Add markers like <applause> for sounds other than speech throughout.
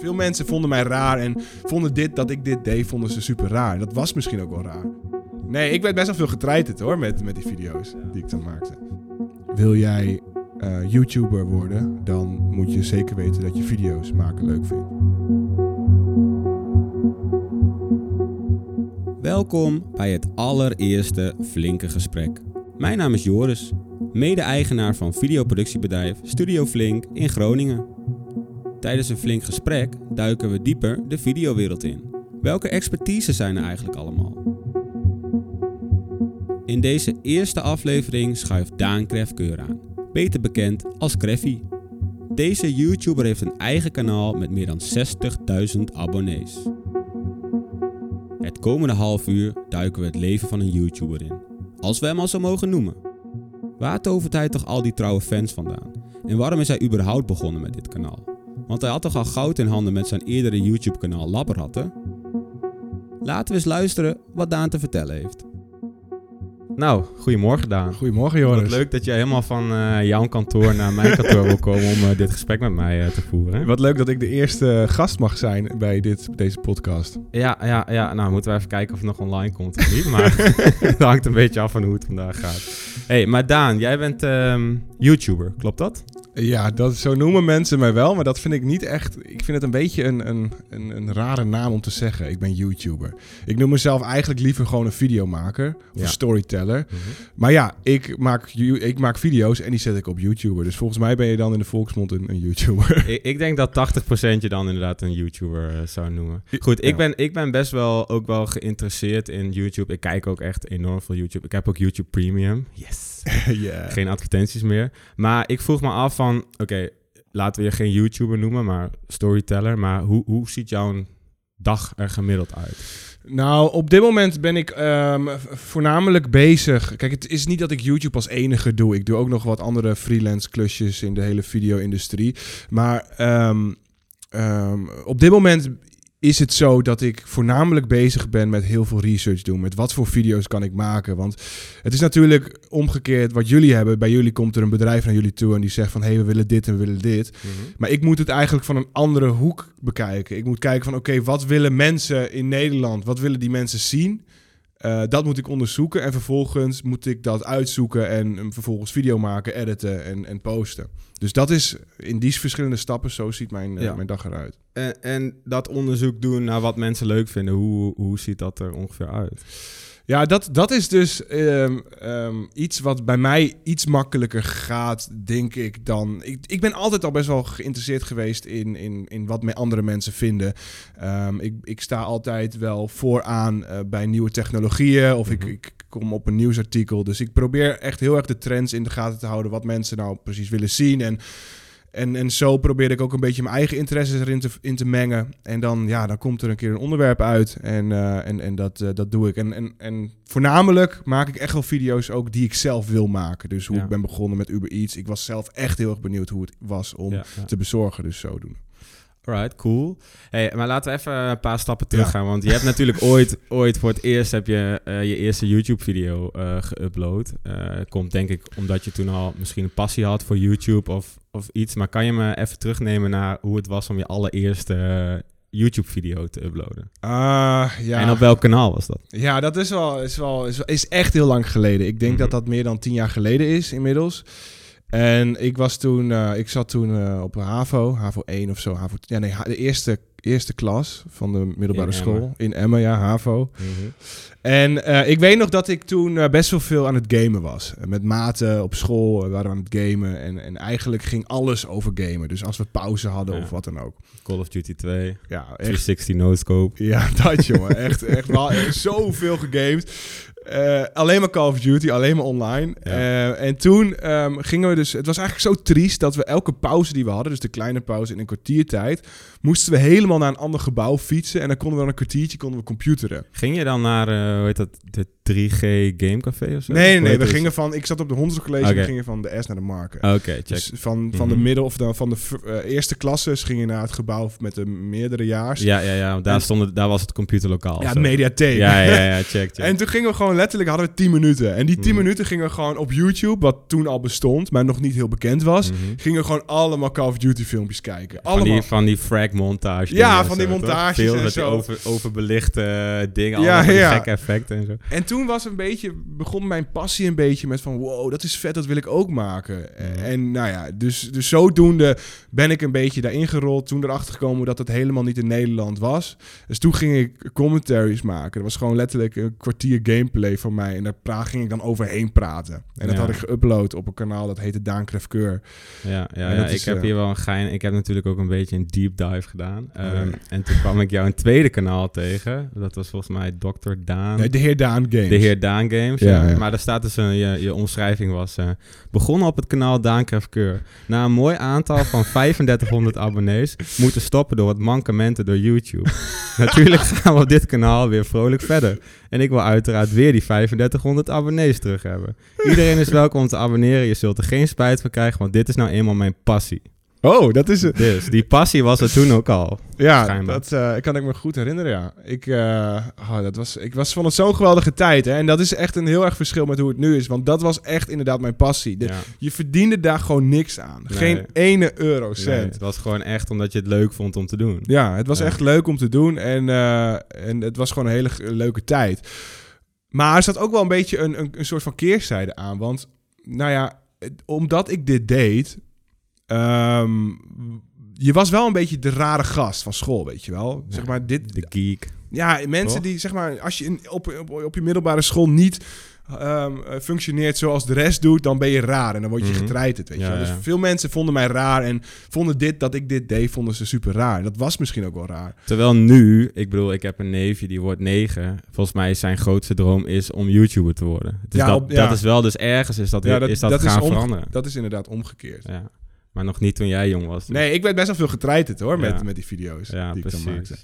Veel mensen vonden mij raar en vonden dit dat ik dit deed, vonden ze super raar. Dat was misschien ook wel raar. Nee, ik werd best wel veel getreiterd hoor, met, met die video's die ik dan maakte. Wil jij eh, YouTuber worden, dan moet je zeker weten dat je video's maken leuk vindt. Welkom bij het allereerste flinke gesprek. Mijn naam is Joris, mede-eigenaar van videoproductiebedrijf Studio Flink in Groningen. Tijdens een flink gesprek duiken we dieper de videowereld in. Welke expertise zijn er eigenlijk allemaal? In deze eerste aflevering schuift Daan Krefkeur aan, beter bekend als Kreffy. Deze YouTuber heeft een eigen kanaal met meer dan 60.000 abonnees. Het komende half uur duiken we het leven van een YouTuber in. Als we hem al zo mogen noemen. Waar tovert hij toch al die trouwe fans vandaan? En waarom is hij überhaupt begonnen met dit kanaal? Want hij had toch al goud in handen met zijn eerdere YouTube-kanaal Labberhatten? Laten we eens luisteren wat Daan te vertellen heeft. Nou, goedemorgen Daan. Goedemorgen Joris. Wat leuk dat jij helemaal van uh, jouw kantoor naar mijn kantoor wil komen om uh, dit gesprek met mij uh, te voeren. Wat leuk dat ik de eerste gast mag zijn bij dit, deze podcast. Ja, ja, ja, nou moeten we even kijken of het nog online komt of niet. Maar <laughs> het hangt een beetje af van hoe het vandaag gaat. hey, maar Daan, jij bent um, YouTuber, klopt dat? Ja, dat, zo noemen mensen mij wel, maar dat vind ik niet echt. Ik vind het een beetje een, een, een, een rare naam om te zeggen. Ik ben YouTuber. Ik noem mezelf eigenlijk liever gewoon een videomaker of ja. een storyteller. Mm -hmm. Maar ja, ik maak, ik maak video's en die zet ik op YouTuber. Dus volgens mij ben je dan in de volksmond een, een YouTuber. <laughs> Ik, ik, denk dat 80% je dan inderdaad een YouTuber uh, zou noemen. Goed, ik, ja. ben, ik ben best wel ook wel geïnteresseerd in YouTube. Ik kijk ook echt enorm veel YouTube. Ik heb ook YouTube Premium. Yes. <laughs> yeah. Geen advertenties meer. Maar ik vroeg me af van, oké, okay, laten we je geen YouTuber noemen, maar storyteller. Maar hoe, hoe ziet jouw dag er gemiddeld uit? Nou, op dit moment ben ik um, voornamelijk bezig. Kijk, het is niet dat ik YouTube als enige doe. Ik doe ook nog wat andere freelance klusjes in de hele video-industrie. Maar um, um, op dit moment is het zo dat ik voornamelijk bezig ben met heel veel research doen. Met wat voor video's kan ik maken. Want het is natuurlijk omgekeerd wat jullie hebben. Bij jullie komt er een bedrijf naar jullie toe en die zegt van... hé, hey, we willen dit en we willen dit. Mm -hmm. Maar ik moet het eigenlijk van een andere hoek bekijken. Ik moet kijken van oké, okay, wat willen mensen in Nederland? Wat willen die mensen zien? Uh, dat moet ik onderzoeken en vervolgens moet ik dat uitzoeken en um, vervolgens video maken, editen en, en posten. Dus dat is in die verschillende stappen, zo ziet mijn, uh, ja. mijn dag eruit. En, en, dat onderzoek doen naar wat mensen leuk vinden, hoe, hoe ziet dat er ongeveer uit? Ja, dat, dat is dus um, um, iets wat bij mij iets makkelijker gaat, denk ik, dan... Ik, ik ben altijd al best wel geïnteresseerd geweest in, in, in wat andere mensen vinden. Um, ik, ik sta altijd wel vooraan uh, bij nieuwe technologieën of mm -hmm. ik, ik kom op een nieuwsartikel. Dus ik probeer echt heel erg de trends in de gaten te houden, wat mensen nou precies willen zien en... En, en zo probeer ik ook een beetje mijn eigen interesses erin te, in te mengen. En dan, ja, dan komt er een keer een onderwerp uit. En, uh, en, en dat, uh, dat doe ik. En, en, en voornamelijk maak ik echt wel video's ook die ik zelf wil maken. Dus hoe ja. ik ben begonnen met Uber Eats. Ik was zelf echt heel erg benieuwd hoe het was om ja, ja. te bezorgen. Dus zo doen. Alright, cool. Hey, maar laten we even een paar stappen terug gaan. Want je hebt natuurlijk <laughs> ooit, ooit voor het eerst heb je uh, je eerste YouTube-video uh, geüpload. Uh, komt denk ik omdat je toen al misschien een passie had voor YouTube of, of iets. Maar kan je me even terugnemen naar hoe het was om je allereerste YouTube-video te uploaden? Uh, ja. En op welk kanaal was dat? Ja, dat is wel, is wel is, is echt heel lang geleden. Ik denk mm -hmm. dat dat meer dan tien jaar geleden is inmiddels. En ik was toen, uh, ik zat toen uh, op HAVO, HAVO 1 of zo. HAVO, ja, nee, de eerste, eerste klas van de middelbare In school. In Emmen, ja, HAVO. Mm -hmm. En uh, ik weet nog dat ik toen best wel veel aan het gamen was. Met maten op school waren we aan het gamen. En, en eigenlijk ging alles over gamen. Dus als we pauze hadden ja. of wat dan ook. Call of Duty 2. Ja, echt. 360 no-scope. Ja, dat jongen. echt, echt wel zoveel gegamed. Uh, alleen maar Call of Duty, alleen maar online. Ja. Uh, en toen um, gingen we dus... Het was eigenlijk zo triest dat we elke pauze die we hadden... dus de kleine pauze in een kwartiertijd... moesten we helemaal naar een ander gebouw fietsen. En dan konden we dan een kwartiertje konden we computeren. Ging je dan naar, eh, hoe heet dat, de 3G Gamecafé of zo? Nee, nee, nee. We het? gingen van... Ik zat op de Hondsrug College en we gingen van de S naar de Marken. Oké, check. Dus van, van de Mhm. middel of dan van de eh, eerste klasses ging je naar het gebouw met de meerdere jaars. ja, ja, ja. Daar, En- stond, daar was het computerlokaal. Ja, zo. mediatheek. Ja, ja, ja, check, check. <laughs> En toen gingen we gewoon letterlijk, hadden we 10 minuten. En die 10 Mhm. minuten gingen gewoon op YouTube, wat toen al bestond, maar nog niet heel bekend was. Mhm. Gingen gewoon allemaal Call of Duty filmpjes kijken. Van Allemaal. die, van die frag montage. Ja, van die zo, montages Veel en met zo. over, overbelichte eh, dingen, Ja, allemaal van ja. gekke effecten en zo. En toen was een beetje, begon mijn passie een beetje met van, wow, dat is vet, dat wil ik ook maken. Mhm. En nou ja, dus, dus zodoende ben ik een beetje daarin gerold. Toen erachter gekomen dat het helemaal niet in Nederland was. Dus toen ging ik commentaries maken. Dat was gewoon letterlijk een kwartier gameplay van mij. En daar pra- ging ik dan overheen praten. En dat Ja. had ik geüpload op een kanaal dat heette Daan Krefkeur. Ja, ja, ik heb eh, hier wel een gein. Ik heb natuurlijk ook een beetje een deep dive gedaan. Oh, Ehm, ja. En toen kwam ik jou een tweede kanaal tegen. Dat was volgens mij Dr. Daan. Nee, de heer Daan Games. De heer Daan Games. Ja. Maar daar staat dus een, je, je omschrijving was... eh, begonnen op het kanaal Daan Krefkeur. Na een mooi aantal van <laughs> 3500 abonnees... moeten stoppen door wat mankementen door YouTube. <laughs> Natuurlijk gaan we op dit kanaal weer vrolijk verder. En ik wil uiteraard weer die 3500 abonnees terug hebben. Iedereen is welkom om te abonneren. Je zult er geen spijt van krijgen, want dit is nou eenmaal mijn passie. Oh, dat is het. Dus die passie was er toen ook al. Ja, Schijnbaar. dat eh, kan ik me goed herinneren, ja. Ik, eh, oh, dat was, ik was vond het zo'n geweldige tijd. Hè? En dat is echt een heel erg verschil met hoe het nu is. Want dat was echt inderdaad mijn passie. De- Ja. Je verdiende daar gewoon niks aan. Nee. Geen ene Nee, eurocent. het was gewoon echt omdat je het leuk vond om te doen. Ja, het was Ja. echt leuk om te doen. En, eh, en het was gewoon een hele leuke tijd. Maar er zat ook wel een beetje een, een, een soort van keerzijde aan. Want, nou ja, omdat ik dit deed... ehm, je was wel een beetje de rare gast van school, weet je wel. Zeg maar, dit, De geek. Ja, mensen Toch? die, zeg maar, als je in, op, op, op je middelbare school niet ehm, eh, functioneert zoals de rest doet, dan ben je raar en dan word je getreiterd, weet Ja, je wel. Dus ja. veel mensen vonden mij raar en vonden dit, dat ik dit deed, vonden ze super raar. En dat was misschien ook wel raar. Terwijl nu, ik bedoel, ik heb een neefje die wordt negen. Volgens mij is zijn grootste droom is om YouTuber te worden. Dus Ja, dat, op- dat is wel dus ergens is dat, is dat, gaan veranderen. Dat is inderdaad omgekeerd. Ja. Maar nog niet toen jij jong was. dus. Nee, ik werd best wel veel getreiterd hoor, met, met die video's Ja, die ik dan precies. maakte.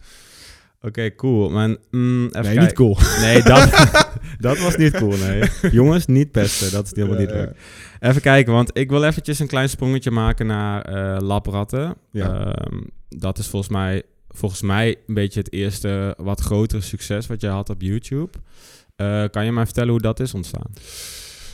Oké, cool. Maar mm, even Nee, kijken. niet cool. Nee, dat, <laughs> dat was niet cool, nee. <laughs> Jongens, niet pesten. Dat is helemaal niet ja. leuk. Even kijken, want ik wil eventjes een klein sprongetje maken naar eh labratten. Ja. Ehm, dat is volgens mij, volgens mij een beetje het eerste wat grotere succes wat jij had op YouTube. Eh, kan je mij vertellen hoe dat is ontstaan?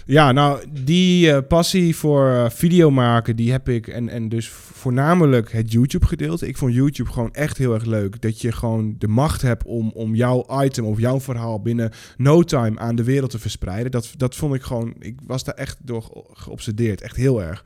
Ja, nou, die eh, passie voor eh, video maken, die heb ik. En, en dus voornamelijk het YouTube-gedeelte. Ik vond YouTube gewoon echt heel erg leuk. Dat je gewoon de macht hebt om, om jouw item of jouw verhaal binnen no time aan de wereld te verspreiden. Dat, dat vond ik gewoon. Ik was daar echt door ge- geobsedeerd. Echt heel erg.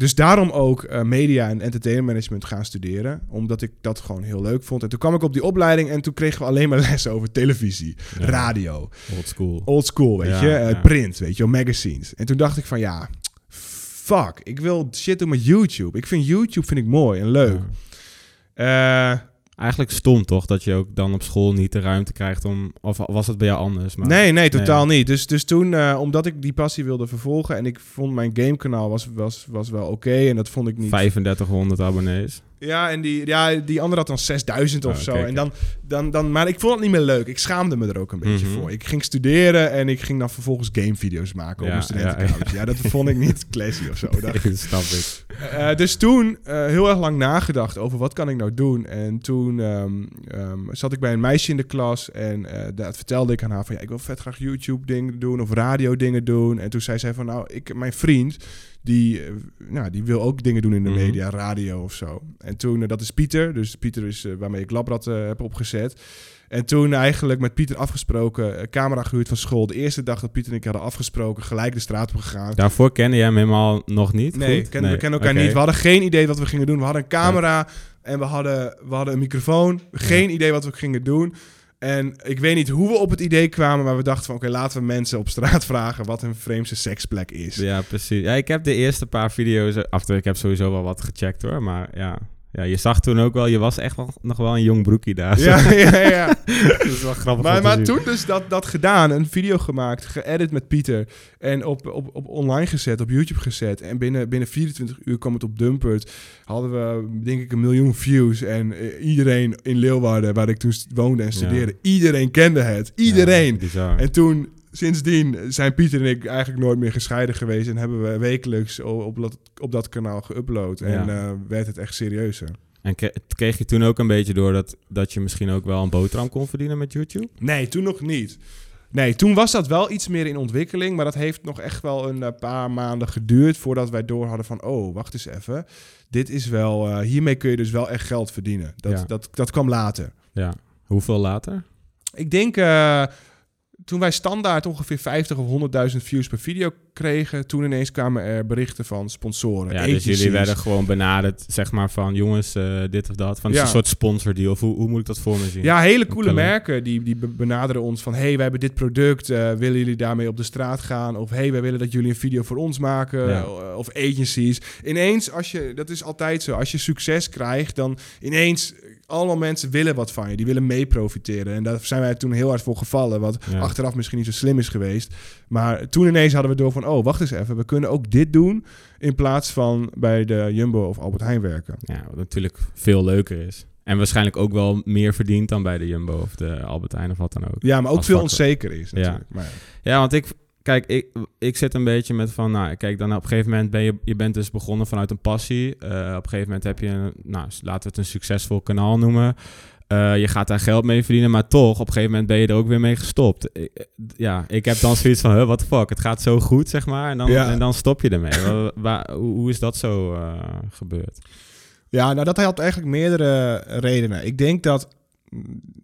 Dus daarom ook eh, media en entertainment management gaan studeren. Omdat ik dat gewoon heel leuk vond. En toen kwam ik op die opleiding en toen kregen we alleen maar <laughs> lessen over televisie, Ja. radio Old school. old school, weet Ja, je, eh, print, weet je, magazines. En toen dacht ik van ja, fuck, ik wil shit doen met YouTube. Ik vind YouTube vind ik mooi en leuk. Ja. Eigenlijk stom toch, dat je ook dan op school niet de ruimte krijgt om... Of was het bij jou anders? Maar, nee, nee, totaal niet. Dus, dus toen, eh, omdat ik die passie wilde vervolgen en ik vond mijn gamekanaal was, was, was wel oké en dat vond ik niet. 3500 abonnees. Ja, en die, ja, die andere had dan 6000 of Oh, zo. En dan, dan, dan, maar ik vond het niet meer leuk. Ik schaamde me er ook een beetje Mhm. voor. Ik ging studeren en ik ging dan vervolgens gamevideo's maken op Ja, studentenkamertje. Ja, dat vond ik niet <laughs> classy of zo. Dat, <laughs> snap ik. Eh, dus toen eh, heel erg lang nagedacht over wat kan ik nou doen. En toen ehm, ehm, zat ik bij een meisje in de klas en eh, dat vertelde ik aan haar van ja, ik wil vet graag YouTube dingen doen of radio dingen doen. En toen zei zij van nou, ik, mijn vriend die, eh, nou, die wil ook dingen doen in de Mhm. media, radio of zo. En toen, eh, dat is Pieter, dus Pieter is eh, waarmee ik Labrad heb opgezet. En toen eigenlijk met Pieter afgesproken, camera gehuurd van school. De eerste dag dat Pieter en ik hadden afgesproken, gelijk de straat op gegaan. Daarvoor kende jij hem helemaal nog niet? Nee, we kennen elkaar niet. We hadden geen idee wat we gingen doen. We hadden een camera en we hadden, we hadden een microfoon. Geen idee wat we gingen doen. En ik weet niet hoe we op het idee kwamen, maar we dachten van... oké, laten we mensen op straat <laughs> vragen wat hun vreemdste seksplek is. Ja, precies. Ja, ik heb de eerste paar video's... En toe, ik heb sowieso wel wat gecheckt hoor, maar ja... Ja, je zag toen ook wel, je was echt wel, nog wel een jong broekie daar. Ja, <laughs> ja, ja. dat is wel grappig maar maar toen dus dat, dat gedaan, een video gemaakt, geëdit met Pieter en op, op, op online gezet, op YouTube gezet. En binnen, binnen 24 uur kwam het op Dumpert. Hadden we denk ik een miljoen views en eh, iedereen in Leeuwarden, waar ik toen woonde en studeerde, iedereen kende het. Iedereen. Ja. En toen, sindsdien, zijn Pieter en ik eigenlijk nooit meer gescheiden geweest. En hebben we wekelijks op dat, op dat kanaal geüpload. En Ja. eh, werd het echt serieuzer. En kre- kreeg je toen ook een beetje door dat, dat je misschien ook wel een boterham kon verdienen met YouTube? Nee, toen nog niet. Nee, toen was dat wel iets meer in ontwikkeling. Maar dat heeft nog echt wel een eh, paar maanden geduurd voordat wij door hadden van... Oh, wacht eens even. Dit is wel... eh, hiermee kun je dus wel echt geld verdienen. Dat, Ja. dat, dat kwam later. Ja. Hoeveel later? Ik denk... toen wij standaard ongeveer 50 of 100.000 views per video kregen... toen ineens kwamen er berichten van sponsoren. Ja, dus agencies. jullie werden gewoon benaderd, zeg maar van jongens, eh, dit of dat. Van Ja. een soort sponsordeal. Of hoe, hoe moet ik dat voor me zien? Ja, hele coole merken die, die be- benaderen ons van... hey, wij hebben dit product, eh, willen jullie daarmee op de straat gaan? Of hey, wij willen dat jullie een video voor ons maken. Ja. Eh, Of agencies. Ineens, als je, dat is altijd zo, als je succes krijgt... dan ineens, allemaal mensen willen wat van je. Die willen mee profiteren. En daar zijn wij toen heel hard voor gevallen. Wat Ja. achteraf misschien niet zo slim is geweest. Maar toen ineens hadden we door van... oh, wacht eens even, we kunnen ook dit doen... in plaats van bij de Jumbo of Albert Heijn werken. Ja, wat natuurlijk veel leuker is. En waarschijnlijk ook wel meer verdient dan bij de Jumbo of de Albert Heijn of wat dan ook. Ja, maar ook veel onzeker is natuurlijk. Maar ja. Ja, want ik, kijk, ik, ik zit een beetje met van, nou, kijk, dan op een gegeven moment ben je, je bent dus begonnen vanuit een passie. Eh, op een gegeven moment heb je, een, nou, laten we het een succesvol kanaal noemen. Eh, je gaat daar geld mee verdienen, maar toch, op een gegeven moment ben je er ook weer mee gestopt. Ik- eh, ja, ik heb dan zoiets van, huh, what the fuck, het gaat zo goed, zeg maar, en dan, Ja. en dan stop je ermee. Wa- wa- hoe, is dat zo gebeurd? Ja, nou dat had eigenlijk meerdere redenen. Ik denk dat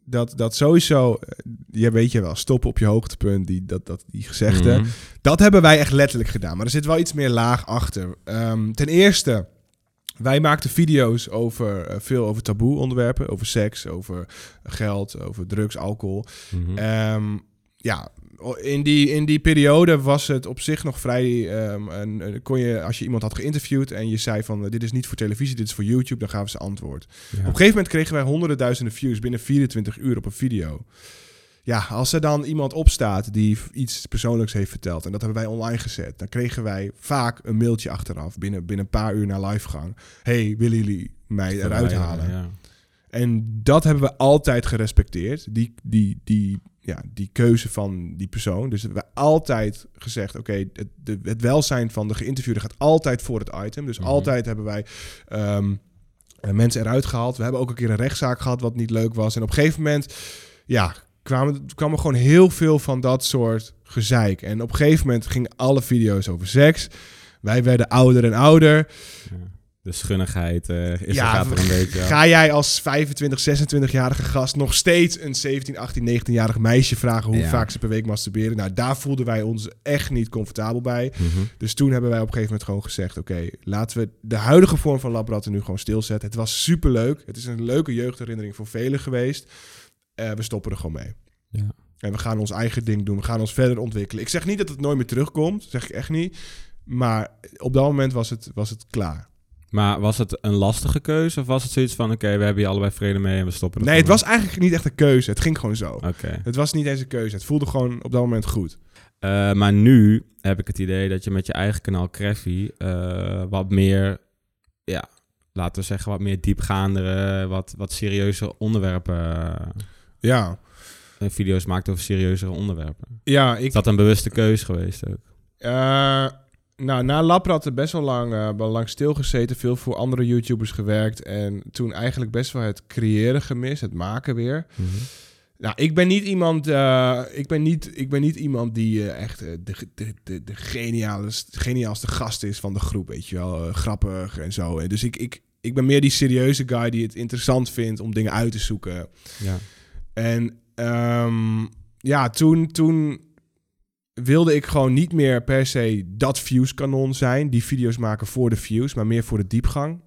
dat, dat sowieso, eh, je weet je wel, stoppen op je hoogtepunt, die, dat, dat, die gezegde. Mhm. Dat hebben wij echt letterlijk gedaan. Maar er zit wel iets meer laag achter. Ehm, ten eerste, wij maakten video's over eh, veel over taboe onderwerpen. Over seks, over geld, over drugs, alcohol. Mhm. Ehm, ja, in die, in die periode was het op zich nog vrij. ehm, een- kon je, als je iemand had geïnterviewd en je zei van eh, dit is niet voor televisie, dit is voor YouTube, dan gaven ze antwoord. Ja. Op een gegeven moment kregen wij honderden duizenden views binnen 24 uur op een video. Ja, als er dan iemand opstaat die iets persoonlijks heeft verteld en dat hebben wij online gezet, dan kregen wij vaak een mailtje achteraf binnen, binnen een paar uur na livegang. Hey, willen jullie mij eruit halen? Ja. En dat hebben we altijd gerespecteerd. Die, die, die, ja, die keuze van die persoon. Dus we hebben altijd gezegd: oké, het, de- het welzijn van de geïnterviewde gaat altijd voor het item. Dus Mhm. altijd hebben wij ehm, eh, mensen eruit gehaald. We hebben ook een keer een rechtszaak gehad wat niet leuk was. En op een gegeven moment, ja, kwamen, kwam er gewoon heel veel van dat soort gezeik. En op een gegeven moment gingen alle video's over seks. Wij werden ouder en ouder. De schunnigheid eh, is Ja, er, gaat er een <laughs> beetje. Ga jij als 25, 26-jarige gast nog steeds een 17, 18, 19-jarig meisje vragen hoe Ja. vaak ze per week masturberen? Nou, daar voelden wij ons echt niet comfortabel bij. Mhm. Dus toen hebben wij op een gegeven moment gewoon gezegd: oké, laten we de huidige vorm van Labratten nu gewoon stilzetten. Het was superleuk. Het is een leuke jeugdherinnering voor velen geweest. Eh, we stoppen er gewoon mee. Ja. En we gaan ons eigen ding doen. We gaan ons verder ontwikkelen. Ik zeg niet dat het nooit meer terugkomt. Zeg ik echt niet. Maar op dat moment was het, was het klaar. Maar was het een lastige keuze of was het zoiets van, oké, we hebben hier allebei vrede mee en we stoppen Nee, het was eigenlijk niet echt een keuze. Het ging gewoon zo. Het was niet eens een keuze. Het voelde gewoon op dat moment goed. Eh, maar nu heb ik het idee dat je met je eigen kanaal Creffy eh, wat meer, ja, laten we zeggen, wat meer diepgaandere, wat, wat serieuze onderwerpen, Ja, eh, video's maakt over serieuzere onderwerpen. ja ik, Is dat een bewuste keuze geweest ook? eh, nou, na Laprad best wel lang, wel lang stilgezeten. Veel voor andere YouTubers gewerkt. En toen eigenlijk best wel het creëren gemist. Het maken weer. Nou, ik ben niet iemand, eh, ik ben niet, ik ben niet iemand die eh, echt de, de, de, de geniale, geniaalste gast is van de groep, weet je wel. grappig en zo. En dus ik, ik, ik ben meer die serieuze guy die het interessant vindt om dingen uit te zoeken. Ja. En ehm, ja, toen, toen wilde ik gewoon niet meer per se dat views-kanon zijn. Die video's maken voor de views, maar meer voor de diepgang.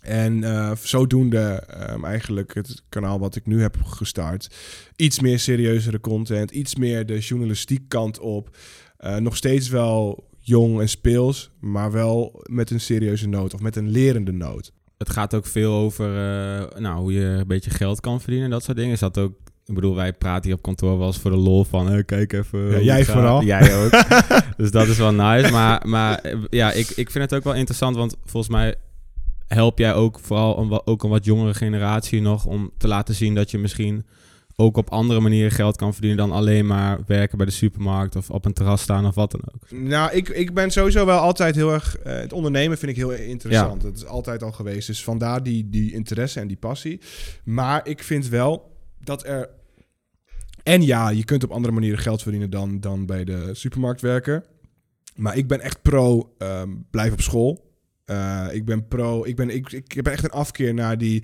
En eh, zodoende ehm, eigenlijk het kanaal wat ik nu heb gestart. Iets meer serieuzere content, iets meer de journalistiek kant op. Eh, nog steeds wel jong en speels, maar wel met een serieuze noot of met een lerende noot. het gaat ook veel over eh, nou, hoe je een beetje geld kan verdienen en dat soort dingen. Is dat ook, ik bedoel, wij praten hier op kantoor wel eens voor de lol van, kijk even. jij vooral. Jij ook. <laughs> dus dat is wel nice. Maar, maar ja, ik, ik vind het ook wel interessant, want volgens mij help jij ook vooral een, ook een wat jongere generatie nog om te laten zien dat je misschien ook op andere manieren geld kan verdienen dan alleen maar werken bij de supermarkt of op een terras staan of wat dan ook. Nou, ik, ik ben sowieso wel altijd heel erg... eh, het ondernemen vind ik heel interessant. Dat is altijd al geweest. Dus vandaar die, die interesse en die passie. Maar ik vind wel dat er... En ja, je kunt op andere manieren geld verdienen dan, dan bij de supermarkt werken. Maar ik ben echt pro ehm, blijf op school. Eh, ik ben pro... Ik, ben, ik, ik heb echt een afkeer naar die...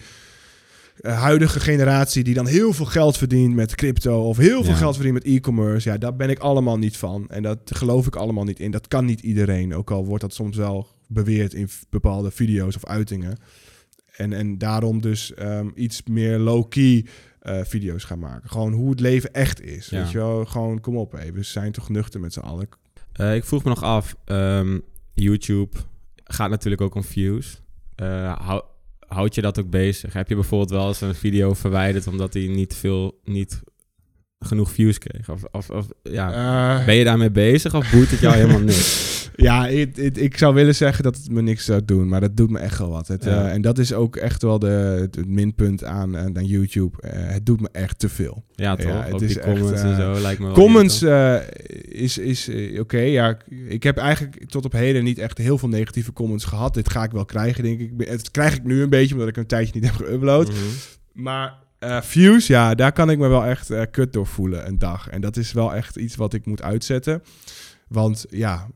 eh, huidige generatie die dan heel veel geld verdient met crypto of heel veel Ja. geld verdient met e-commerce. Ja, daar ben ik allemaal niet van. En dat geloof ik allemaal niet in. Dat kan niet iedereen. Ook al wordt dat soms wel beweerd in bepaalde video's of uitingen. En, en daarom dus ehm, iets meer low-key eh, video's gaan maken. Gewoon hoe het leven echt is. Ja. Weet je wel? Gewoon, kom op, hé. we zijn toch nuchter met z'n allen. Eh, ik vroeg me nog af, ehm, YouTube gaat natuurlijk ook om views. Eh, hou, houd je dat ook bezig? Heb je bijvoorbeeld wel eens een video verwijderd omdat hij niet veel, niet genoeg views kreeg? Of, of, of ja, Eh, ben je daarmee bezig of boeit het jou helemaal niks? <laughs> Ja, ik, ik, ik zou willen zeggen dat het me niks zou doen, maar dat doet me echt wel wat. Het, Ja. eh, en dat is ook echt wel de, het minpunt aan, aan, aan YouTube. Eh, het doet me echt te veel. Ja, toch? het Ook is die comments echt, en eh, zo lijkt me Comments eh, is, is eh, oké. ja, ik- ik heb eigenlijk tot op heden niet echt heel veel negatieve comments gehad. Dit ga ik wel krijgen, denk ik. Het krijg ik nu een beetje, omdat ik een tijdje niet heb geüpload. Mhm. Maar eh, views, ja, daar kan ik me wel echt eh, kut door voelen een dag. En dat is wel echt iets wat ik moet uitzetten. Want ja,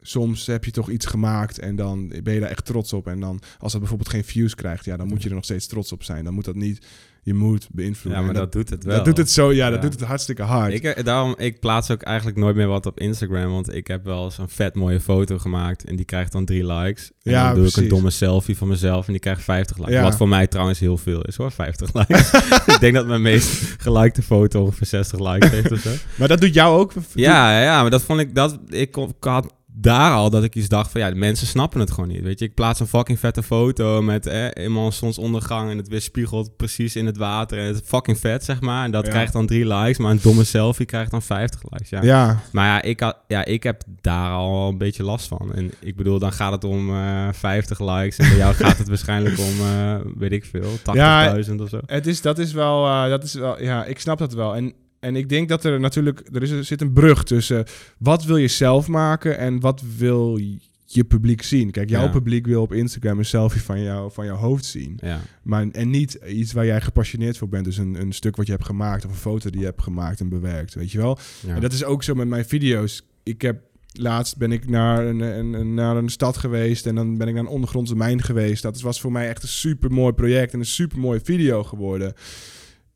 soms heb je toch iets gemaakt en dan ben je daar echt trots op. En dan, als het bijvoorbeeld geen views krijgt, ja, dan moet je er nog steeds trots op zijn. Dan moet dat niet je moed beïnvloeden. Ja, maar dat, doet het wel. dat doet het zo, ja, dat doet het hartstikke hard. Ik, eh, daarom, ik plaats ook eigenlijk nooit meer wat op Instagram. Want ik heb wel eens een vet mooie foto gemaakt. En die krijgt dan drie likes. En Ja, dan doe ik een domme selfie van mezelf. En die krijgt 50 likes. Ja. Wat voor mij trouwens heel veel is hoor, 50 <laughs> likes. ik denk dat mijn meest gelikte foto ongeveer 60 likes heeft of zo. Maar dat doet jou ook? Ja, ja, maar dat vond ik... Dat, ik, kon- ik had daar al dat ik iets dacht van... Ja, de mensen snappen het gewoon niet. Weet je, ik plaats een fucking vette foto met eh, eenmaal zonsondergang... en het weerspiegelt precies in het water. En het is fucking vet, zeg maar. En dat Ja. krijgt dan drie likes. Maar een domme selfie krijgt dan 50 likes. Ja. Ja, Maar ja ik, had, ja, ik heb daar al een beetje last van. En ik bedoel, dan gaat het om eh 50 likes. En bij jou gaat het <laughs> waarschijnlijk om, eh, weet ik veel, 80.000 of zo. Het is, dat is wel, eh, dat is wel, ja, ik snap dat wel. En, en ik denk dat er natuurlijk, er, is, er zit een brug tussen wat wil je zelf maken en wat wil je publiek zien. Kijk, jouw Ja. publiek wil op Instagram een selfie van, jou, van jouw hoofd zien. Ja, Maar, en niet iets waar jij gepassioneerd voor bent. Dus een, een stuk wat je hebt gemaakt of een foto die je hebt gemaakt en bewerkt, weet je wel. ja. En dat is ook zo met mijn video's. Ik heb laatst ben ik naar een, een, een- naar een stad geweest en dan ben ik naar een ondergrondse mijn geweest. Dat was voor mij echt een super mooi project en een super mooie video geworden.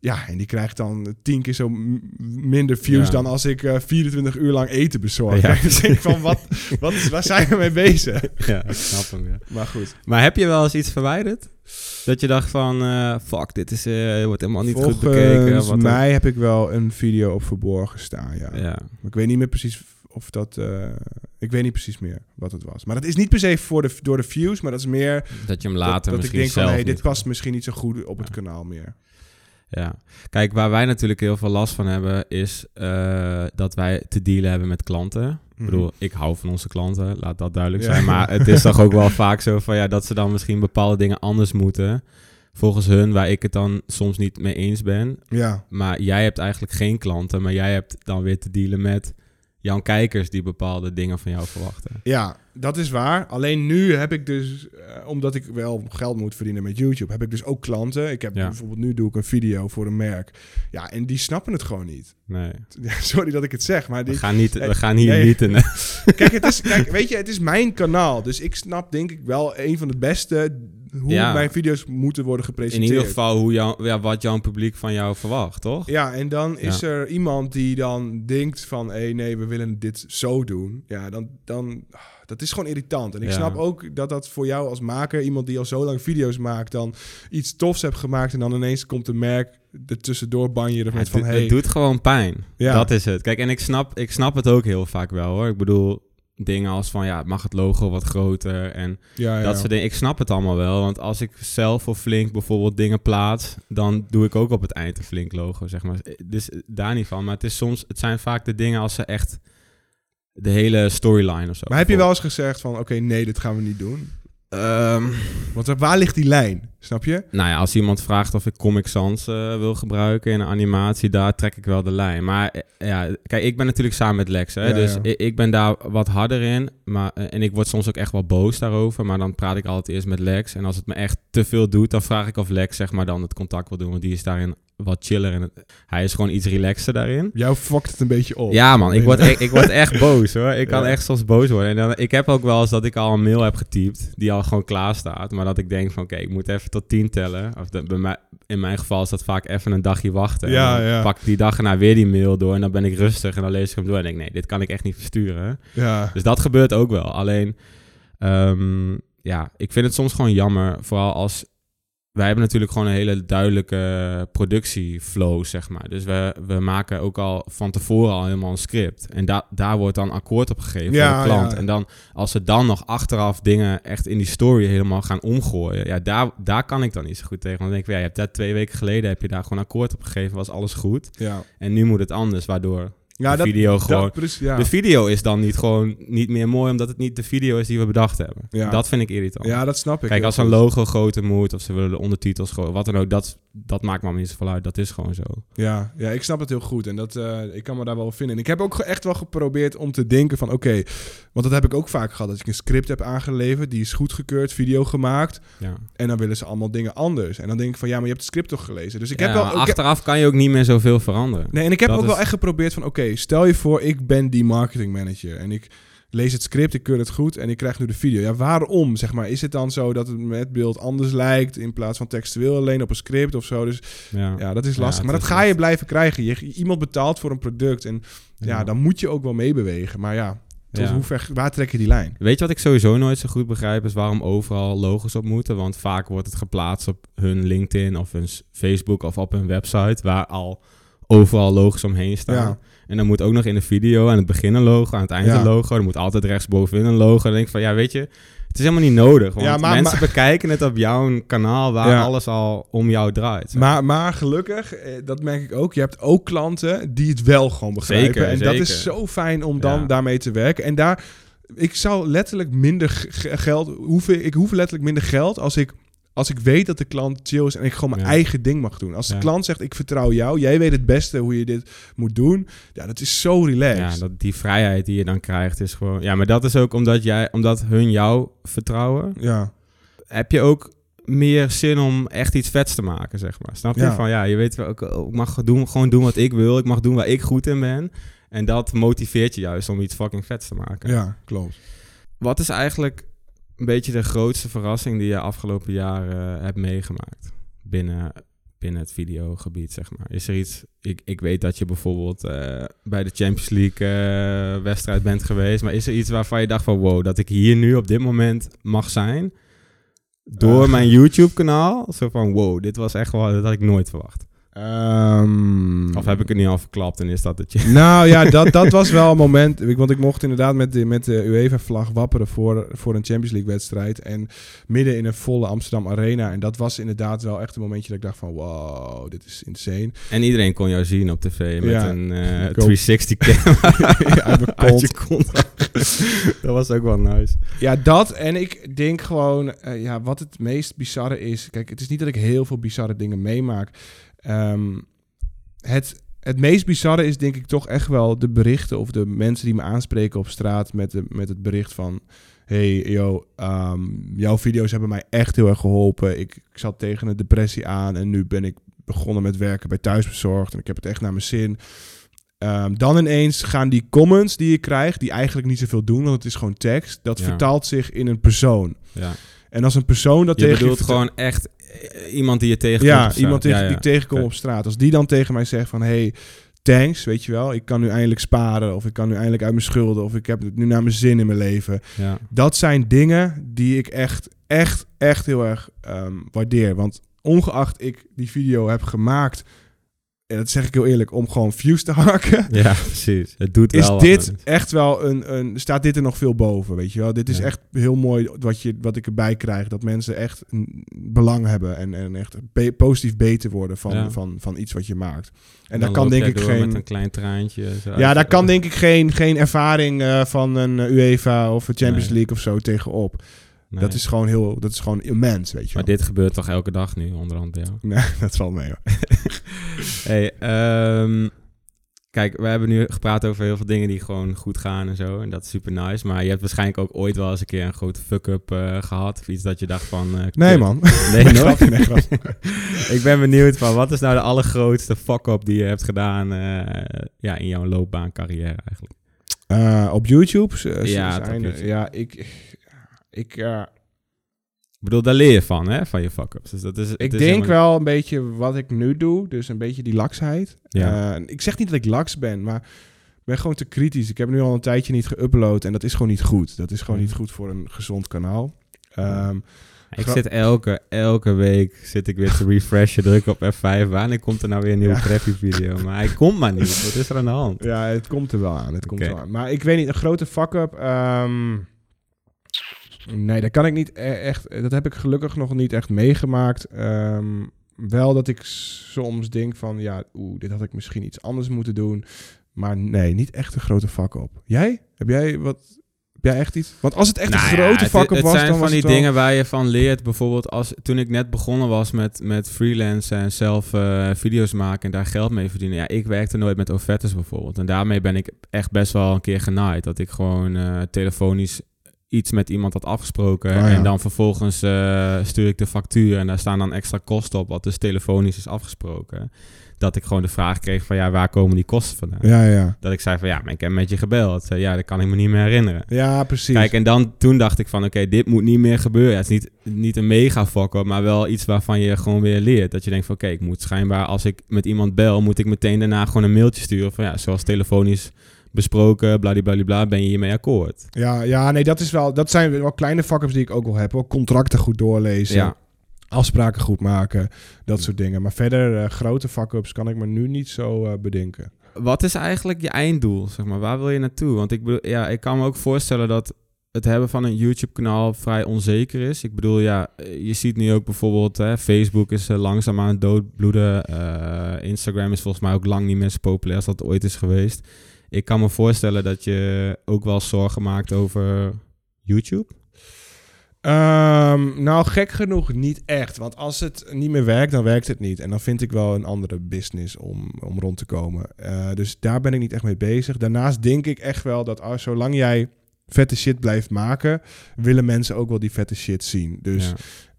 Ja, en die krijgt dan tien keer zo minder views Ja. dan als ik eh 24 uur lang eten bezorg. Ja. Ja. <laughs> ik van, wat, wat, is- waar zijn we mee bezig? <laughs> ja, ik snap hem, ja. Maar goed. Maar heb je wel eens iets verwijderd? Dat je dacht van, eh, fuck, dit is, eh, wordt helemaal niet goed Volgens bekeken. Dan- mij heb ik wel een video op verborgen staan, ja. Ja, Maar ik weet niet meer precies of dat... ik weet niet precies meer wat het was. Maar dat is niet per se voor de, door de views, maar dat is meer dat je hem dat, later dat ik misschien denk van, hey, dit past misschien niet zo goed op het kanaal meer. Ja, kijk, waar wij natuurlijk heel veel last van hebben, is eh, dat wij te dealen hebben met klanten. Ik bedoel, ik hou van onze klanten, laat dat duidelijk Mhm. Ja. zijn. Maar <laughs> het is toch ook wel vaak zo van ja, dat ze dan misschien bepaalde dingen anders moeten. Volgens hun, waar ik het dan soms niet mee eens ben. Ja, Maar jij hebt eigenlijk geen klanten, maar jij hebt dan weer te dealen met jouw kijkers die bepaalde dingen van jou verwachten. ja, dat is waar. Alleen nu heb ik dus, eh, omdat ik wel geld moet verdienen met YouTube, heb ik dus ook klanten. Ik heb Ja. bijvoorbeeld nu doe ik een video voor een merk. Ja, en die snappen het gewoon niet. Nee, <laughs> Ja, sorry dat ik het zeg, maar we die, gaan, niet, we gaan hier nee. niet in. kijk, het is, kijk, weet je, het is mijn kanaal. Dus ik snap denk ik wel een van de beste hoe Ja. mijn video's moeten worden In gepresenteerd. ieder geval hoe jou, ja, wat jouw publiek van jou verwacht, toch? Ja, en dan is er iemand die dan denkt van... hé, nee, we willen dit zo doen. Ja, dan... dan dat is gewoon irritant. En ik Ja. snap ook dat dat voor jou als maker... iemand die al zo lang video's maakt... dan iets tofs hebt gemaakt... en dan ineens komt een merk er tussendoor met het, van... doet- hey, het doet gewoon pijn. Ja. Dat is het. Kijk, en ik snap, ik snap het ook heel vaak wel hoor. Ik bedoel, dingen als van ja, mag het logo wat groter en Ja, ja. dat soort dingen. Ik snap het allemaal wel, want als ik zelf of flink bijvoorbeeld dingen plaats, dan doe ik ook op het eind een flink logo, zeg maar. Dus daar niet van, maar het is soms, het zijn vaak de dingen als ze echt de hele storyline of zo. Maar heb je wel eens gezegd van, oké, nee, dit gaan we niet doen? Ehm, Want waar ligt die lijn? Snap je? nou ja, als iemand vraagt of ik Comic Sans eh, wil gebruiken in een animatie, daar trek ik wel de lijn. Maar eh, ja, kijk, ik ben natuurlijk samen met Lex, hè, Ja, dus ja. Ik, ik ben daar wat harder in. Maar, eh, en ik word soms ook echt wel boos daarover, maar dan praat ik altijd eerst met Lex. En als het me echt te veel doet, dan vraag ik of Lex zeg maar dan het contact wil doen, want die is daarin wat chiller. En het- hij is gewoon iets relaxer daarin. Jou fokt het een beetje op. Ja, man, ik word, <laughs> echt, ik word echt boos hoor. Ik kan Ja. echt soms boos worden. En dan, ik heb ook wel eens dat ik al een mail heb getypt, die al gewoon klaar staat. Maar dat ik denk van, oké, ik moet even tot tien tellen. Of bij mij, in mijn geval is dat vaak even een dagje wachten. Ja, en dan ja. pak ik die dag erna weer die mail door en dan ben ik rustig en dan lees ik hem door en denk, nee, dit kan ik echt niet versturen. Ja. Dus dat gebeurt ook wel. Alleen, ehm, ja, ik vind het soms gewoon jammer. Vooral als. Wij hebben natuurlijk gewoon een hele duidelijke productieflow, zeg maar. Dus we, we maken ook al van tevoren al helemaal een script. En da daar wordt dan akkoord op gegeven Ja, voor de klant. ja. En dan, als ze dan nog achteraf dingen echt in die story helemaal gaan omgooien... ja, daar, daar kan ik dan niet zo goed tegen. Want dan denk ik, ja, je hebt twee weken geleden... heb je daar gewoon akkoord op gegeven, was alles goed. Ja. En nu moet het anders, waardoor Ja, de video gewoon... Dat, precies, ja. De video is dan niet gewoon niet meer mooi omdat het niet de video is die we bedacht hebben. Ja. Dat vind ik irritant. ja, dat snap ik. Kijk, als een logo groter moet of ze willen de ondertitels groter, wat dan ook, dat, dat maakt me niet zoveel uit. Dat is gewoon zo. Ja, ja, ik snap het heel goed. En dat, eh, ik kan me daar wel vinden. En ik heb ook echt wel geprobeerd om te denken van... Oké, want dat heb ik ook vaak gehad. Dat ik een script heb aangeleverd. Die is goedgekeurd, video gemaakt. Ja. En dan willen ze allemaal dingen anders. En dan denk ik van... Ja, maar je hebt het script toch gelezen? Dus ik Ja, heb wel... heb- achteraf kan je ook niet meer zoveel veranderen. nee, en ik heb dat ook wel echt geprobeerd van... Oké, stel je voor, ik ben die marketing manager. En ik lees het script, ik keur het goed. En ik krijg nu de video. Ja, waarom? Zeg maar, is het dan zo dat het met beeld anders lijkt... in plaats van textueel alleen op een script of zo? Dus Ja, ja, dat is lastig. maar dat ga je blijven krijgen. Je, iemand betaalt voor een product en ja, dan moet je ook wel meebewegen. Maar ja, tot hoe ver, waar trek je die lijn? Weet je wat ik sowieso nooit zo goed begrijp, is waarom overal logos op moeten. Want vaak wordt het geplaatst op hun LinkedIn of hun Facebook of op hun website, waar al overal logos omheen staan. En dan moet ook nog in de video aan het begin een logo, aan het eind Ja. een logo. Er moet altijd rechtsbovenin een logo. Dan denk ik van, ja, weet je, het is helemaal niet nodig. Want Ja, maar- mensen maar- bekijken het op jouw kanaal waar Ja. alles al om jou draait. zeg. Maar, maar gelukkig, eh, dat merk ik ook, je hebt ook klanten die het wel gewoon begrijpen. Zeker, en dat is zo fijn om dan daarmee te werken. En daar, ik zou letterlijk minder geld, hoef, ik hoef letterlijk minder geld als ik, als ik weet dat de klant chill is en ik gewoon mijn Ja. eigen ding mag doen. Als de Ja. klant zegt, ik vertrouw jou, jij weet het beste hoe je dit moet doen. Ja, dat is zo relaxed. Ja, dat, die vrijheid die je dan krijgt is gewoon... Ja, maar dat is ook omdat, jij, omdat hun jou vertrouwen. ja. heb je ook meer zin om echt iets vets te maken, zeg maar. Snap je? Ja. Van ja, je weet wel, ik, ik mag doen, gewoon doen wat ik wil. Ik mag doen waar ik goed in ben. En dat motiveert je juist om iets fucking vets te maken. ja, klopt. Wat is eigenlijk een beetje de grootste verrassing die je afgelopen jaren hebt meegemaakt binnen, binnen het videogebied, zeg maar? Is er iets... Ik, ik weet dat je bijvoorbeeld eh, bij de Champions League eh, wedstrijd bent geweest, maar is er iets waarvan je dacht van wow, dat ik hier nu op dit moment mag zijn? Door Eh. mijn YouTube-kanaal? Zo van wow, dit was echt wel... Dat had ik nooit verwacht. Ehm, Of heb ik het nu al verklapt en is dat het je... <laughs> Nou ja, dat, <laughs> dat was wel een moment. Want ik mocht inderdaad met de, met de UEFA-vlag wapperen voor, voor een Champions League-wedstrijd. En midden in een volle Amsterdam Arena. En dat was inderdaad wel echt een momentje dat ik dacht van... Wow, dit is insane. En iedereen kon jou zien op tv met Ja. een eh Ik ook. 360 camera Uit mijn <laughs> uit kont. je kont. dat was ook wel nice. Ja, dat. En ik denk gewoon, eh, ja, wat het meest bizarre is. Kijk, het is niet dat ik heel veel bizarre dingen meemaak. Ehm, het, het meest bizarre is denk ik toch echt wel de berichten of de mensen die me aanspreken op straat met, de, met het bericht van... Hey, yo, ehm, jouw video's hebben mij echt heel erg geholpen. Ik, ik zat tegen een depressie aan en nu ben ik begonnen met werken bij Thuisbezorgd. En ik heb het echt naar mijn zin. Ehm, dan ineens gaan die comments die je krijgt, die eigenlijk niet zoveel doen, want het is gewoon tekst, dat Ja. vertaalt zich in een persoon. Ja. En als een persoon dat Je tegen bedoelt verta- gewoon echt eh, iemand die je tegenkomt ja, iemand tegen, Ja, ja. die ik tegenkom op straat. Als die dan tegen mij zegt van, hey, thanks, weet je wel, ik kan nu eindelijk sparen, of ik kan nu eindelijk uit mijn schulden, of ik heb het nu naar mijn zin in mijn leven. Ja. Dat zijn dingen die ik echt, echt, echt heel erg ehm, waardeer. Want ongeacht ik die video heb gemaakt en dat zeg ik heel eerlijk, om gewoon views te <laughs> hakken. Ja, precies. Het doet Is wel dit echt wel een, een. Staat dit er nog veel boven? Weet je wel? Dit is Ja. echt heel mooi wat, je, wat ik erbij krijg. Dat mensen echt een belang hebben. En, en echt be- positief beter worden van, Ja. van, van iets wat je maakt. En daar kan denk ik geen. Met een klein traantje. Zo Ja, daar kan denk ik geen, geen ervaring eh, van een eh, UEFA of een Champions Nee. League of zo tegenop. Nee. Dat is gewoon heel, dat is gewoon immens, weet je Maar wel. dit gebeurt toch elke dag nu, onderhand jou? <laughs> Nee, dat valt mee hoor. <laughs> Hey, ehm, kijk, we hebben nu gepraat over heel veel dingen die gewoon goed gaan en zo. En dat is super nice. Maar je hebt waarschijnlijk ook ooit wel eens een keer een grote fuck-up eh, gehad. Of iets dat je dacht van... eh, Nee man. Nee, <laughs> nooit? nee, grapje. Ik ben benieuwd van, wat is nou de allergrootste fuck-up die je hebt gedaan eh, ja, in jouw loopbaancarrière eigenlijk? Eh, op YouTube? Ja, zijn op YouTube. ja, ik... ik eh, Ik bedoel, daar leer je van, hè? Van je fuck-ups. Dus dat is, het Ik is denk helemaal- wel een beetje wat ik nu doe. Dus een beetje die laksheid. Ja. Eh, ik zeg niet dat ik laks ben, maar ik ben gewoon te kritisch. Ik heb nu al een tijdje niet geüpload en dat is gewoon niet goed. Dat is gewoon Mhm. niet goed voor een gezond kanaal. Ehm, Ik zit elke, elke week zit ik weer te refreshen, druk op F5. Wanneer komt er nou weer een nieuwe Ja. crappy video? Maar hij komt maar niet. Wat is er aan de hand? ja, het komt er wel aan. Het komt er wel aan. Maar ik weet niet, een grote fuck-up. ehm, nee, dat kan ik niet e- echt. Dat heb ik gelukkig nog niet echt meegemaakt. Ehm, wel dat ik soms denk van, ja, oeh, dit had ik misschien iets anders moeten doen. Maar nee, niet echt een grote fuck-up. Jij? Heb jij wat? Heb jij echt iets? Want als het echt Nou een ja, grote het- fuck-up het was, zijn dan van was die het wel- dingen waar je van leert. Bijvoorbeeld als, toen ik net begonnen was met, met freelance en zelf eh, video's maken en daar geld mee verdienen. Ja, ik werkte nooit met offertes bijvoorbeeld. En daarmee ben ik echt best wel een keer genaaid. Dat ik gewoon eh, telefonisch iets met iemand had afgesproken. Oh ja. En dan vervolgens eh, stuur ik de factuur en daar staan dan extra kosten op, wat dus telefonisch is afgesproken. Dat ik gewoon de vraag kreeg van ja, waar komen die kosten vandaan? Ja, ja. Dat ik zei van ja, maar ik heb met je gebeld. Zei, ja, dat kan ik me niet meer herinneren. Ja, precies. Kijk, en dan toen dacht ik van, oké, dit moet niet meer gebeuren. Ja, het is niet, niet een mega fuck maar wel iets waarvan je gewoon weer leert. Dat je denkt van, oké, ik moet schijnbaar, als ik met iemand bel, moet ik meteen daarna gewoon een mailtje sturen van, ja, zoals telefonisch besproken, bladibladibla, ben je hiermee akkoord? Ja, ja, nee, dat is wel. Dat zijn wel kleine fuck-ups die ik ook wel heb. Hoor. Contracten goed doorlezen. Ja. Afspraken goed maken. Dat soort dingen. Maar verder, eh, grote fuck-ups kan ik me nu niet zo eh, bedenken. Wat is eigenlijk je einddoel, zeg maar? Waar wil je naartoe? Want ik bedoel, ja, ik kan me ook voorstellen dat het hebben van een YouTube-kanaal vrij onzeker is. Ik bedoel, ja, je ziet nu ook bijvoorbeeld, hè, Facebook is eh, langzaam aan het doodbloeden. Instagram is volgens mij ook lang niet meer zo populair als dat ooit is geweest. Ik kan me voorstellen dat je ook wel zorgen maakt over YouTube. Ehm, nou, gek genoeg niet echt. Want als het niet meer werkt, dan werkt het niet. En dan vind ik wel een andere business om, om rond te komen. Eh, dus daar ben ik niet echt mee bezig. Daarnaast denk ik echt wel dat als, zolang jij vette shit blijft maken, willen mensen ook wel die vette shit zien. Dus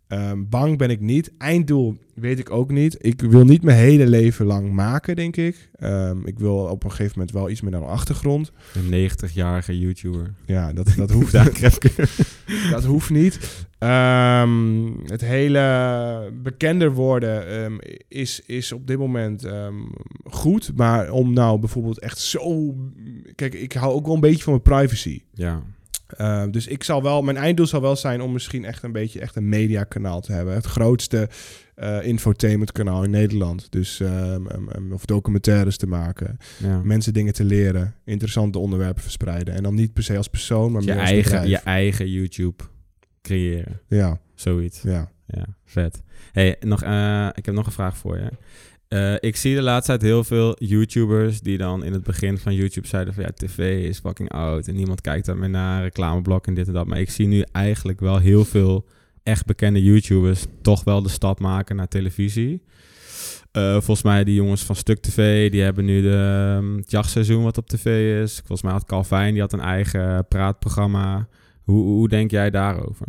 Ehm, bang ben ik niet. Einddoel weet ik ook niet. Ik wil niet mijn hele leven lang maken, denk ik. Ehm, ik wil op een gegeven moment wel iets meer naar de achtergrond. Een 90-jarige YouTuber. Ja, dat, dat hoeft Daar <laughs> dat hoeft niet. Ehm, het hele bekender worden is, is op dit moment goed. Maar om nou bijvoorbeeld echt zo... Kijk, ik hou ook wel een beetje van mijn privacy. Ja. Uh, dus ik zal wel, mijn einddoel zal wel zijn om misschien echt een beetje echt een mediakanaal te hebben. Het grootste uh, infotainmentkanaal in Nederland. Dus um, um, of documentaires te maken, ja. mensen dingen te leren, interessante onderwerpen verspreiden. En dan niet per se als persoon, maar je meer als eigen, bedrijf. je eigen YouTube creëren. Ja, Zoiets. ja. Ja, vet. Hey, nog, uh, ik heb nog een vraag voor je. Uh, ik zie de laatste tijd heel veel YouTubers die dan in het begin van YouTube zeiden van ja, tv is fucking oud en niemand kijkt daar meer naar, reclameblok en dit en dat. Maar ik zie nu eigenlijk wel heel veel echt bekende YouTubers toch wel de stap maken naar televisie. Uh, volgens mij die jongens van Stuk TV, die hebben nu de, um, het jachtseizoen wat op tv is. Volgens mij had Calvin, die had een eigen praatprogramma. Hoe, hoe denk jij daarover?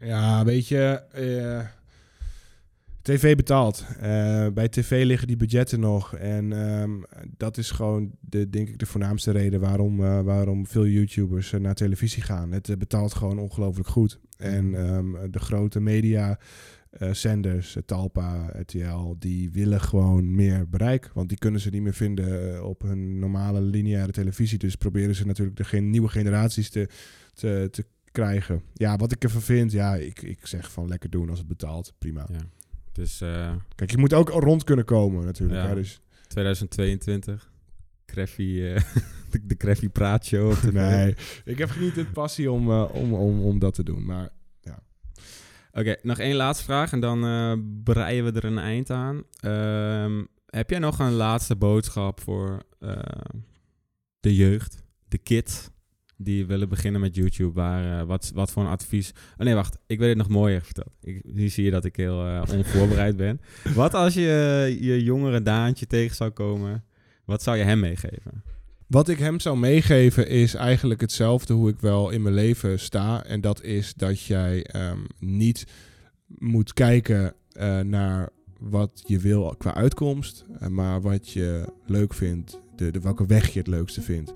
Ja, weet je... Uh... TV betaalt. Uh, bij tv liggen die budgetten nog. En um, dat is gewoon, de, denk ik, de voornaamste reden waarom, uh, waarom veel YouTubers uh, naar televisie gaan. Het betaalt gewoon ongelooflijk goed. En um, de grote media zenders, Talpa, RTL, die willen gewoon meer bereik. Want die kunnen ze niet meer vinden op hun normale lineaire televisie. Dus proberen ze natuurlijk de geen nieuwe generaties te, te, te krijgen. Ja, wat ik ervan vind, ja, ik, ik zeg van lekker doen als het betaalt. Prima. Ja. Dus, uh... Kijk, je moet ook rond kunnen komen natuurlijk. Ja. Hè? Dus 2022. Creffy, eh, <laughs> de, de Creffy tv. Nee, ik heb niet de passie om, eh, om, om, om dat te doen. Maar Oké, nog één laatste vraag en dan eh, breien we er een eind aan. Ehm, heb jij nog een laatste boodschap voor eh, de jeugd, de kids die willen beginnen met YouTube? Waar, eh, wat, wat voor een advies... Oh nee, wacht, ik wil het nog mooier. Ik, nu zie je dat ik heel eh, onvoorbereid ben. <laughs> Wat als je je jongere Daantje tegen zou komen? Wat zou je hem meegeven? Wat ik hem zou meegeven is eigenlijk hetzelfde hoe ik wel in mijn leven sta. En dat is dat jij ehm, niet moet kijken eh, naar wat je wil qua uitkomst, eh, maar wat je leuk vindt, de, de, welke weg je het leukste vindt.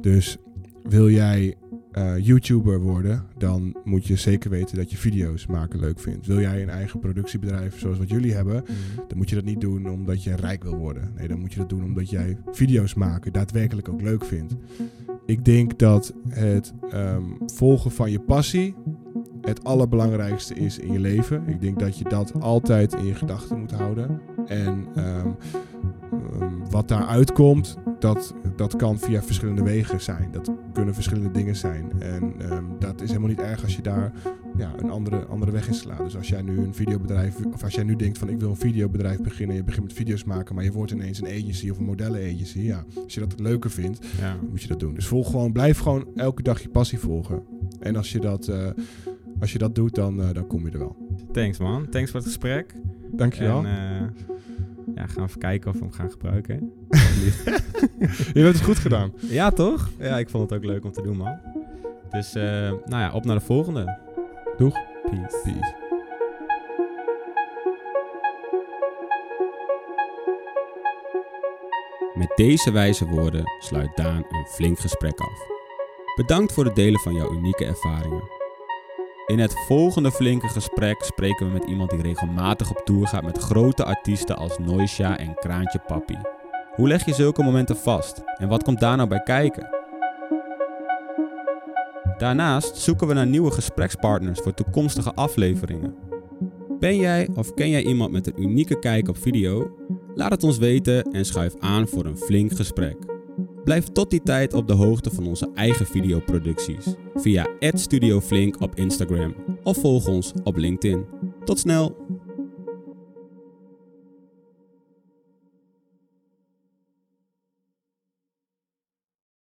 Dus wil jij eh, YouTuber worden, dan moet je zeker weten dat je video's maken leuk vindt. Wil jij een eigen productiebedrijf zoals wat jullie hebben, dan moet je dat niet doen omdat je rijk wil worden. Nee, dan moet je dat doen omdat jij video's maken daadwerkelijk ook leuk vindt. Ik denk dat het ehm, volgen van je passie het allerbelangrijkste is in je leven. Ik denk dat je dat altijd in je gedachten moet houden. En ehm, wat daaruit komt, dat, dat kan via verschillende wegen zijn. Dat kunnen verschillende dingen zijn. En ehm, dat is helemaal niet erg als je daar ja, een andere, andere weg in slaat. Dus als jij nu een videobedrijf, of als jij nu denkt van ik wil een videobedrijf beginnen, je begint met video's maken, maar je wordt ineens een agency of een modellen agency. Ja, als je dat leuker vindt, Ja. moet je dat doen. Dus volg gewoon, blijf gewoon elke dag je passie volgen. En als je dat, eh, als je dat doet, dan, eh, dan kom je er wel. Thanks man, thanks voor het gesprek. Dankjewel. En eh, ja, gaan we even kijken of we hem gaan gebruiken. <laughs> je hebt het goed gedaan. Ja, toch? Ja, ik vond het ook leuk om te doen, man. Dus, eh, nou ja, op naar de volgende. Doeg. Peace. Peace. Met deze wijze woorden sluit Daan een flink gesprek af. Bedankt voor het delen van jouw unieke ervaringen. In het volgende flinke gesprek spreken we met iemand die regelmatig op tour gaat met grote artiesten als Noisha en Kraantje Papi. Hoe leg je zulke momenten vast en wat komt daar nou bij kijken? Daarnaast zoeken we naar nieuwe gesprekspartners voor toekomstige afleveringen. Ben jij of ken jij iemand met een unieke kijk op video? Laat het ons weten en schuif aan voor een flink gesprek. Blijf tot die tijd op de hoogte van onze eigen videoproducties via @studioflink op Instagram of volg ons op LinkedIn. Tot snel!